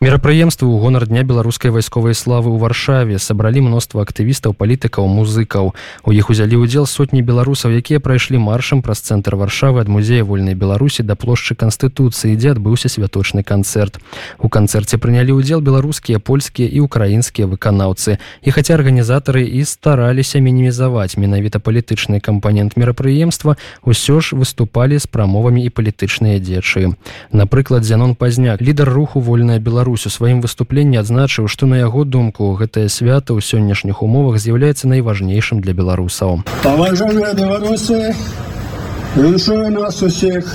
Мерапрыемствы ў гонар дня беларускай вайсковай славы ў варшаве. Сабралі мноства актывістаў палітыкаў музыкаў. У іх узялі ўдзел сотні беларусаў якія прайшлі маршам праз цэнтр варшавы ад музея вольнай беларусі да плошчы канстытуцыі дзе адбыўся святочны канцэрт. У канцэрце прынялі ўдзел беларускія польскія і украінскія выканаўцы. І хаця арганізатары і стараліся мінімізаваць менавіта палітычны кампанент мерапрыемства ўсё ж выступалі з прамовамі і палітычныя дзечы напрыклад зянон пазняк лідар руху вольная беларусь Беларусь у сваім выступленні адзначыў, што на яго думку гэтае свята ў сённяшніх умовах з'яўляецца найважнейшым для беларусаў. Паважаныя беларусы віншую нас усіх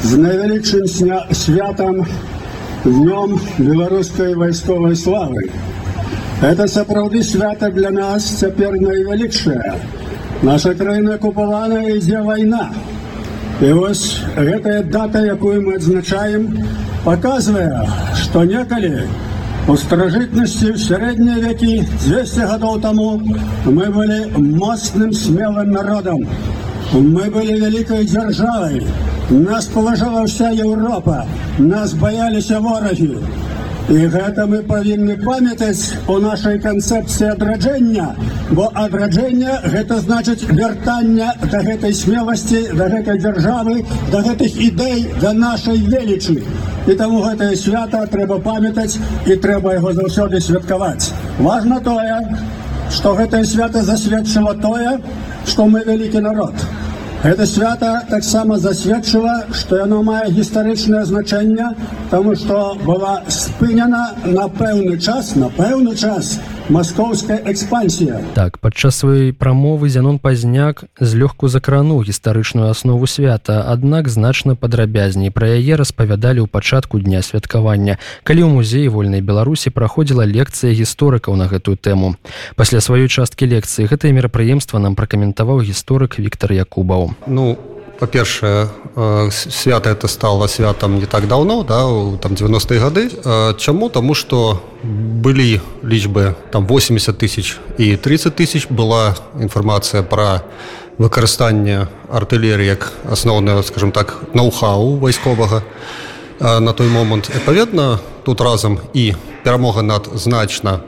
з найвялікшым святам днём беларускай вайсковай славы. Это сапраўды свята для нас цяпер найвялікшая. Наша краіна купаваная ідзе вайна. І вось гэтая дата, якую мы адзначаем, показывая, что некалі у старажытнасці в сярэднія векі 200 гадоў таму мы былі моцным смелым народам. Мы былі вялікай дзяржавай. Нас паважала вся Еўропа, нас баяліся ворагі. І гэта мы павінны памятаць у нашай канцэпцыі адраджэння, бо адраджэнне гэта значыць вяртання да гэтай смеласці, да гэтай дзяржавы, да гэтых ідэй да нашай велічы. І таму гэтае свята трэба памятаць і трэба яго заўсёды святкаваць. Важна тое, што гэтае свята засведчыла тое, што мы вялікі народ. Гэта свята таксама засведчыла, што яно мае гістарычнае значэнне, таму што была спынена на пэўны час, на пэўны час маскоўская экспансія. Так падчас сваёй прамовы зянон пазняк злёгку закрануў гістарычную аснову свята, аднак значна падрабязней пра яе распавядалі ў пачатку дня святкавання, калі ў музеі вольнай беларусі праходзіла лекцыя гісторыкаў на гэтую тэму. Пасля сваёй часткі лекцыі гэтае мерапрыемства нам пракаментаваў гісторык Віктор Якубаў. Ну по-першае свята это стало святам не так давно да там 90-е гады чаму тому что былі лічбы там 80 тысяч і 30 тысяч. Была інфармацыя про выкарыстанне артылеры як асноўная скажем так ноу-хау вайсковага на той момант адпаведна тут разам і перамога над значна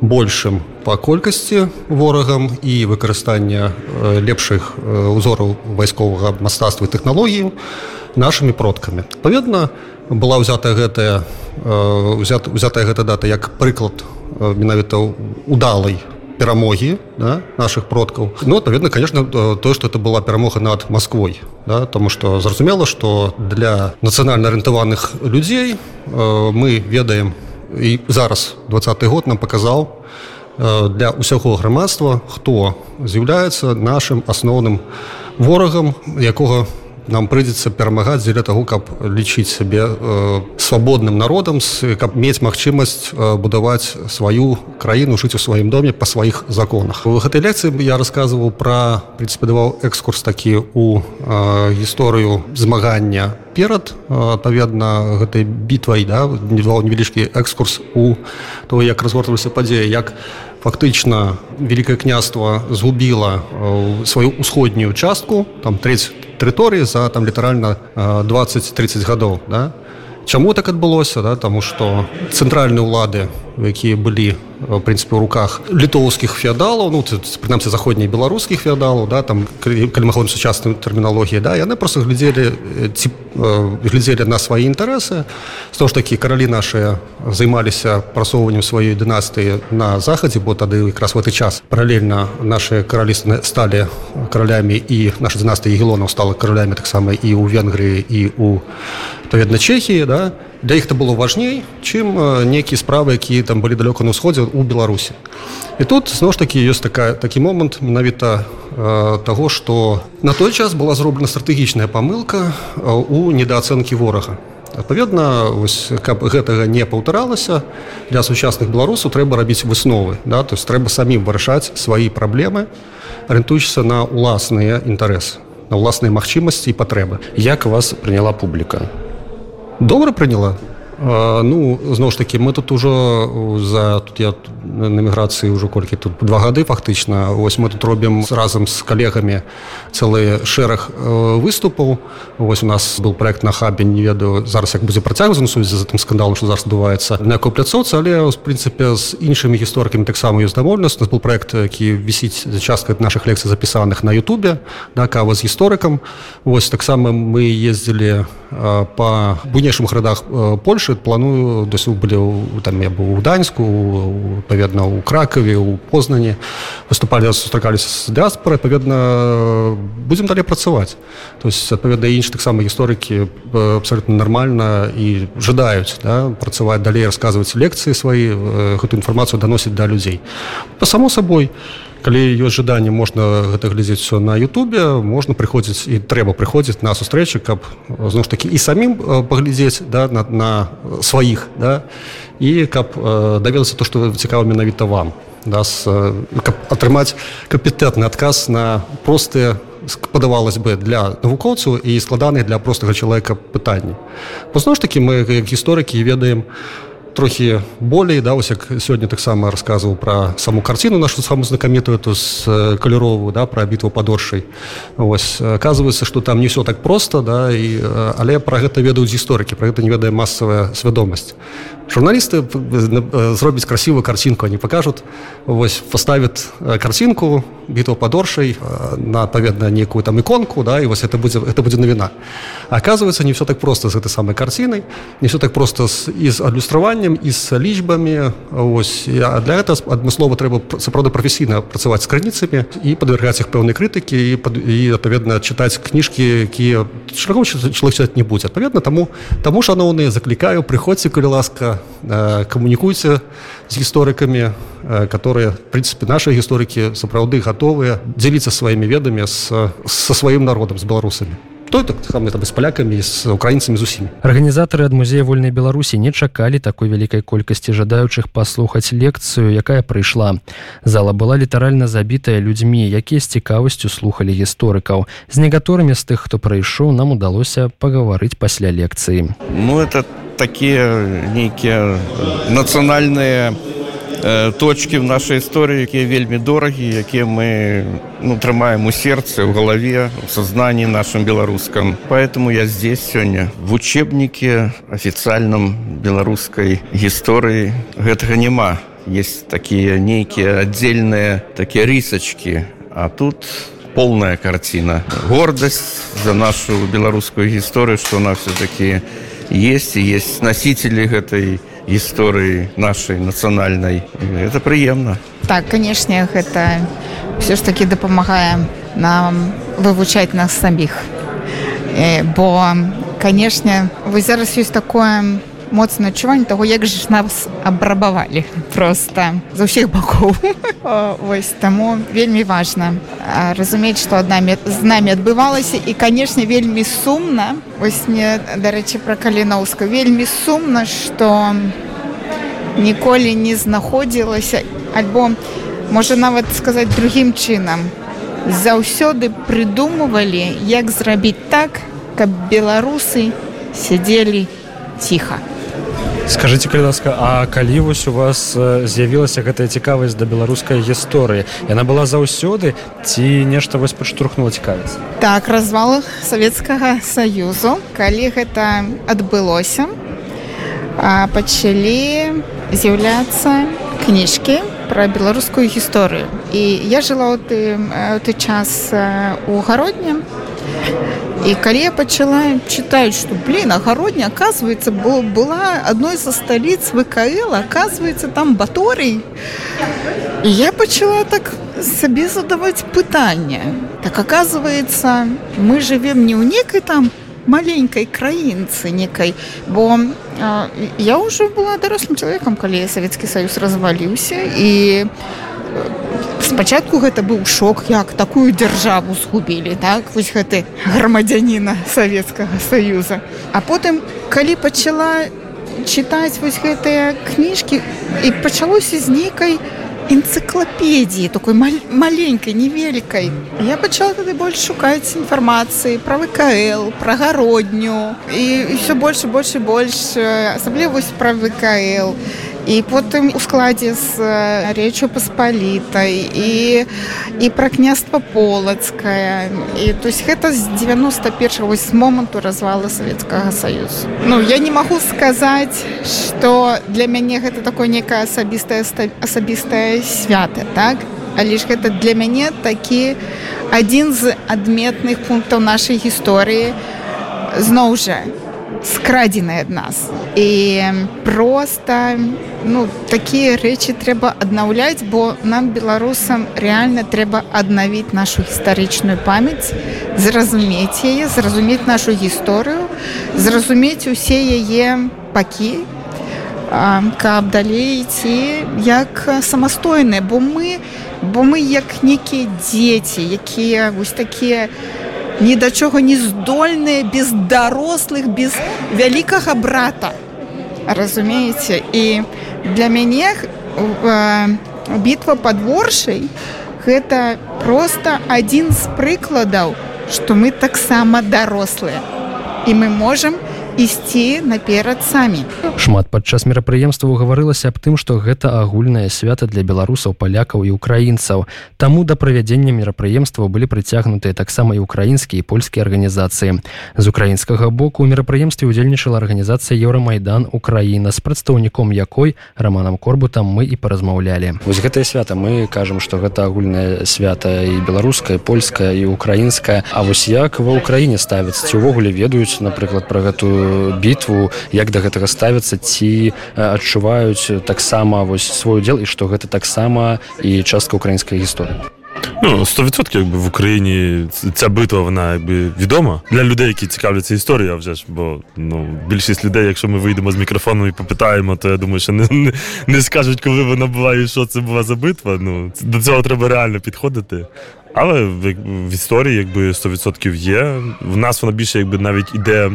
большим по колькасці ворагам і выкарыстання лепшых узораў вайсковага мастацтва і тэхналогію нашими продкамі. Паведна была ўзята гэтая узятая гэта дата як прыклад менавіта удалай перамогі да, наших продкаў. Ну адпаведна конечно то что это была перамога над Москвой да, тому что зразумела что для нацыянальна арыентаваных людзей мы ведаем і зараз двадцатый год нам паказаў для ўсяго грамадства хто з'яўляецца нашим асноўным ворагам якога нам прыйдзецца перамагаць дзеля таго каб лічыць сябе э, свабодным народам каб мець магчымасць э, будаваць сваю краіну жыць у сваім доме па сваіх законах. У гэтай лекцыі я рассказываў пра прынцыпе экскурс такі у э, гісторыю змагання перад адпаведна гэтай бітвай да невал невялічкі экскурс у то як разгортваліся падзеі як фактычна великкае княства згубіла сваю усходнюю частку там 30 тэрыторыі за там літаральна 20-30 гадоў да? Чаму так адбылося да? Таму што цэнтральныя ўлады, якія былі в прынцыпе у руках літоўскіх феадалаў ну прынамсі заходніх беларускіх феадалаў да там ходзім сучасную тэрміналогіі да яны просто глядзелі ці глядзелі на свае інтарэсы то ж такі каралі нашыя займаліся прасоўваннем сваёй дынастыі на захадзе бо тады якраз в гэты час паралельна наши каралі сталі каралямі і наша дынастыя егілонаў стала каралямі таксама і ў венгрыі і у адпаведна чехіі да для іх это было важней чым нейкія справы якія там былі далёка на ўсходзе у беларусі і тут зноў ж такі ёсць такая такі момант менавіта э, таго што на той час была зроблена стратэгічная памылка у недаацэнкі ворага. Адпаведна каб гэтага не паўтаралася для сучасных беларусаў трэба рабіць высновы да? То есть трэба самім вырашаць свае праблемы арыентуючыся на ўласныя інтарэсы на ўласныя магчымасці і патрэбы. Як вас прыняла публіка добра прыняла ну зноў ж таки мы тут ужо за тут я на міграцыі ўжо колькі тут два гады фактычна ось мы тут робім разам з калегамі цэлы шэраг выступаў ось у нас был проект на хабе не ведаю зараз як будзе працягваць сувязі за тым скандалом что зараз адбываецца на якой пляцоўцы але в прынцыпе з іншымі гісторыкамі таксама ёсць дамоўленасць нас был проект які вісіць за частка наших лекцый запісаных на Ютубе да кава з гісторыкам ось таксама мы ездзілі по буйнейшым гарадах Польшы планую досі былі там я быў у даньску паведна у кракаве у познані. Выступалі сустракаліся з дыаспорай паведна будзем далей працаваць то есть адпаведна інш таксама гісторыкі абсолютно нормально і жадаюць да, працаваць далей расказваць лекцыі свае гэту інфармацыю даносіць да людзей по само сабой калі ёсць жаданне можна гэта глядзець все на Ютубе можна прыходзіць і трэба прыходзіць на сустрэчы каб зноў ж таки і самім паглядзець да на, на сваіх да і каб давелася то што цікава менавіта вам да, с, каб атрымаць кампетэнтны адказ на простыя падавалось бы для навукоўцаў і складаныя для простага чалавека пытанні. Зноў ж таки мы як гісторыкі ведаем у трохі болей да ось як сёння таксама рассказываў про саму карціну нашу саму знакамітую эту з каляровую да про бітву падоршай ось оказывается что там не все так просто да і але про гэта ведаюць гісторыкі про гэта не ведае масавая свядомасць. Журналісты зробяць красивую картинку они покажут. Вось поставят картинку бітва падоршай на паведна некую там иконку да і вось это будзе это будзе навіна оказывается не все так просто з гэтай самой карцінай не все так просто з из адлюстраваннем і з лічбамі. Ось а для этого адмыслова трэба сапраўды прафесійна працаваць з крыніцамі і падвергаць іх пэўнай крытыкі і і адпаведна чытаць кніжкі якія чалавек не будзе адпаведна таму таму шаноўныя заклікаю прыходзьце калі ласка камунікуйце з гісторыкамі которые прынцыпе наши гісторыкі сапраўды гатовыя дзеліцца сваімі ведамі з со сваім народам з беларусамі той так там з палякамі з украінцамі з усімі арганізатары ад музея вольнай беларусі не чакалі такой вялікай колькасці жадаючых паслухаць лекцыю якая прыйшла. Зала была літаральна забітая людзьмі якія з цікавасцю слухали гісторыкаў. З некаторымі з тых хто прыйшоў нам удалося пагаварыць пасля лекцыі. Ну это такія нейкія нацыянальныя Э, точки в нашай гісторыі якія вельмі дорагі якія мы ну, трымаем у сердце в галаве в сознании нашим беларускам поэтому я здесь сёння в учебнике официальном беларускай гісторыі гэтага няма. Есть такія нейкія отдельные такія рисочки. А тут полная картина. Гордость за нашу беларускую гісторыю что она все-таки есть и есть носители гэтай гісторыі нашай нацыянальнай это прыемна так канешне гэта все ж таки дапамагае нам вывучаць нас саміх бо канешне вы зараз ёсць такое моцнае адчуванне таго як ж нас абрабавалі просто з усіх бакоў. Вось таму вельмі важна разумець што адна з намі адбывалася і канешне вельмі сумна вось мне дарэчы пра каліноўска вельмі сумна што ніколі не знаходзілася альбо можа нават сказаць другім чынам заўсёды прыдумывалі як зрабіць так каб беларусы сядзелі ціха скажите калі ласка А калі вось у вас з'явілася гэтая цікавасць да беларускай гісторыі? Яна была заўсёды ці нешта вось падштурхнула цікавіць так развал савецкага саюзу. Калі гэта адбылося пачалі з'яўляцца кніжкі пра беларускую гісторыю. І я жыла ў ты, ты час у гародні і калі я пачала чытаць што блин агародня оказывается была адной са сталіц вКл оказывается там баторый і я пачала так сабе задаваць пытанне так оказывается мы живвем не ў некай там маленькай краінцы некай бо я ўжо была дарослым чалавекам калі савецкі саюз разваліўся і спачатку гэта быў шок як такую дзяржаву згубілі так вось гэты грамадзяніна савецкага саюза а потым калі пачала чытаць вось гэтыя кніжкі і пачалося з нейкай энциклопедии, такой мал- маленькой, невеликой. Я начала тогда больше шукать информации про ВКЛ, про Городню. И, и все больше, больше, больше. Особливо про ВКЛ. і потым у складзе з речу паспалітай і і пра княства полацкая і то есть гэта з 91 з моманту развала савецкага саюзу Ну я не магу сказаць что для мяне гэта такое некае асабістае асабістае свята так? Але ж гэта для мяне такі адзін з адметных пунктаў нашай гісторыі зноў жа скрадзены ад нас. І просто ну такія рэчы трэба аднаўляць бо нам беларусам реально трэба аднавіць нашу гістарычную памяць зразумець яе зразумець нашу гісторыю зразумець усе яе пакі каб далей ці як самастойныя бо мы бо мы як некія дзеці якія вось такія не ні да чого не здольныя без дарослых без вялікага брата. Разумееце? І для мяне бітва подворшай гэта просто адзін з прыкладаў што мы таксама дарослыя. І мы можем не ісці наперад самі. Шмат падчас мерапрыемства гаварылася аб тым што гэта агульнае свята для беларусаў палякаў і украінцаў. Таму да правядзення мерапрыемстваў былі прыцягнутыя таксама і украінскія польскія арганізацыі. З украінскага боку у мерапрыемстве удзельнічала арганізацыя еўрамайдан Украіна з прадстаўніком якой романам корбутам мы і паразмаўлялі. Вось гэтае свята. Мы кажам што гэта агульнае свята і беларуская польская і украінская А вось як ва ўкраіне ставяць ці ўвогуле ведаюць напрыклад пра гэтую бітву як да гэтага ставяцца ці адчуваюць таксама вось свой удзел і што гэта таксама і частка украінскай гісторыі Ну, 100% якби в Україні ця битва вона якби відома для людей, які цікавляться історією, вже ж бо ну більшість людей, якщо ми вийдемо з мікрофоном і попитаємо, то я думаю, що не не, не скажуть, коли вона була і що це була за битва. Ну до цього треба реально підходити. Але в, в історії якби 100% є. В нас вона більше якби навіть іде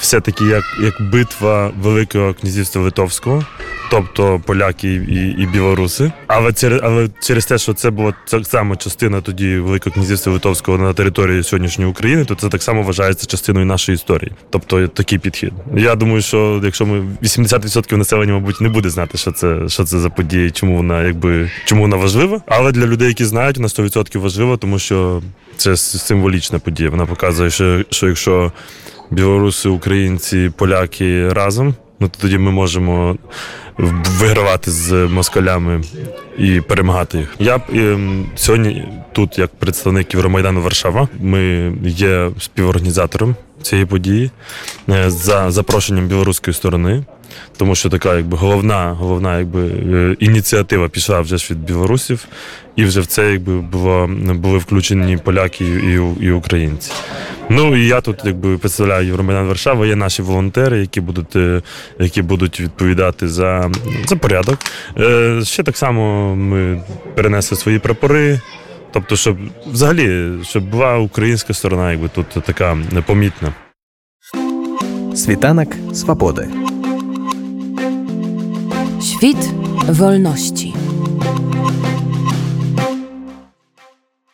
все-таки як як битва Великого князівства Литовського, тобто поляки і і білоруси. Але через але через те, що це була так само частина тоді Великого князівства Литовського на території сьогоднішньої України, то це так само вважається частиною нашої історії. Тобто такий підхід. Я думаю, що якщо ми 80% населення, мабуть, не буде знати, що це що це за події, чому вона якби чому вона важлива. Але для людей, які знають, на 100% важливо, тому що це символічна подія. Вона показує, що, що якщо білоруси, українці, поляки разом. Ну то тоді ми можемо вигравати з москалями і перемагати їх. Я ем, сьогодні тут, як представник Євромайдану Варшава, ми є співорганізатором цієї події е, за запрошенням білоруської сторони. Тому що така, якби головна, головна, якби е, ініціатива пішла вже ж від білорусів, і вже в це якби було були включені поляки і і українці. Ну і я тут якби представляю Євромайдан Варшава. Є наші волонтери, які будуть е, які будуть відповідати за за порядок. Е, Ще так само ми перенесли свої прапори. Тобто, щоб взагалі щоб була українська сторона, якби тут така непомітна. Світанок свободи. Świt wolności.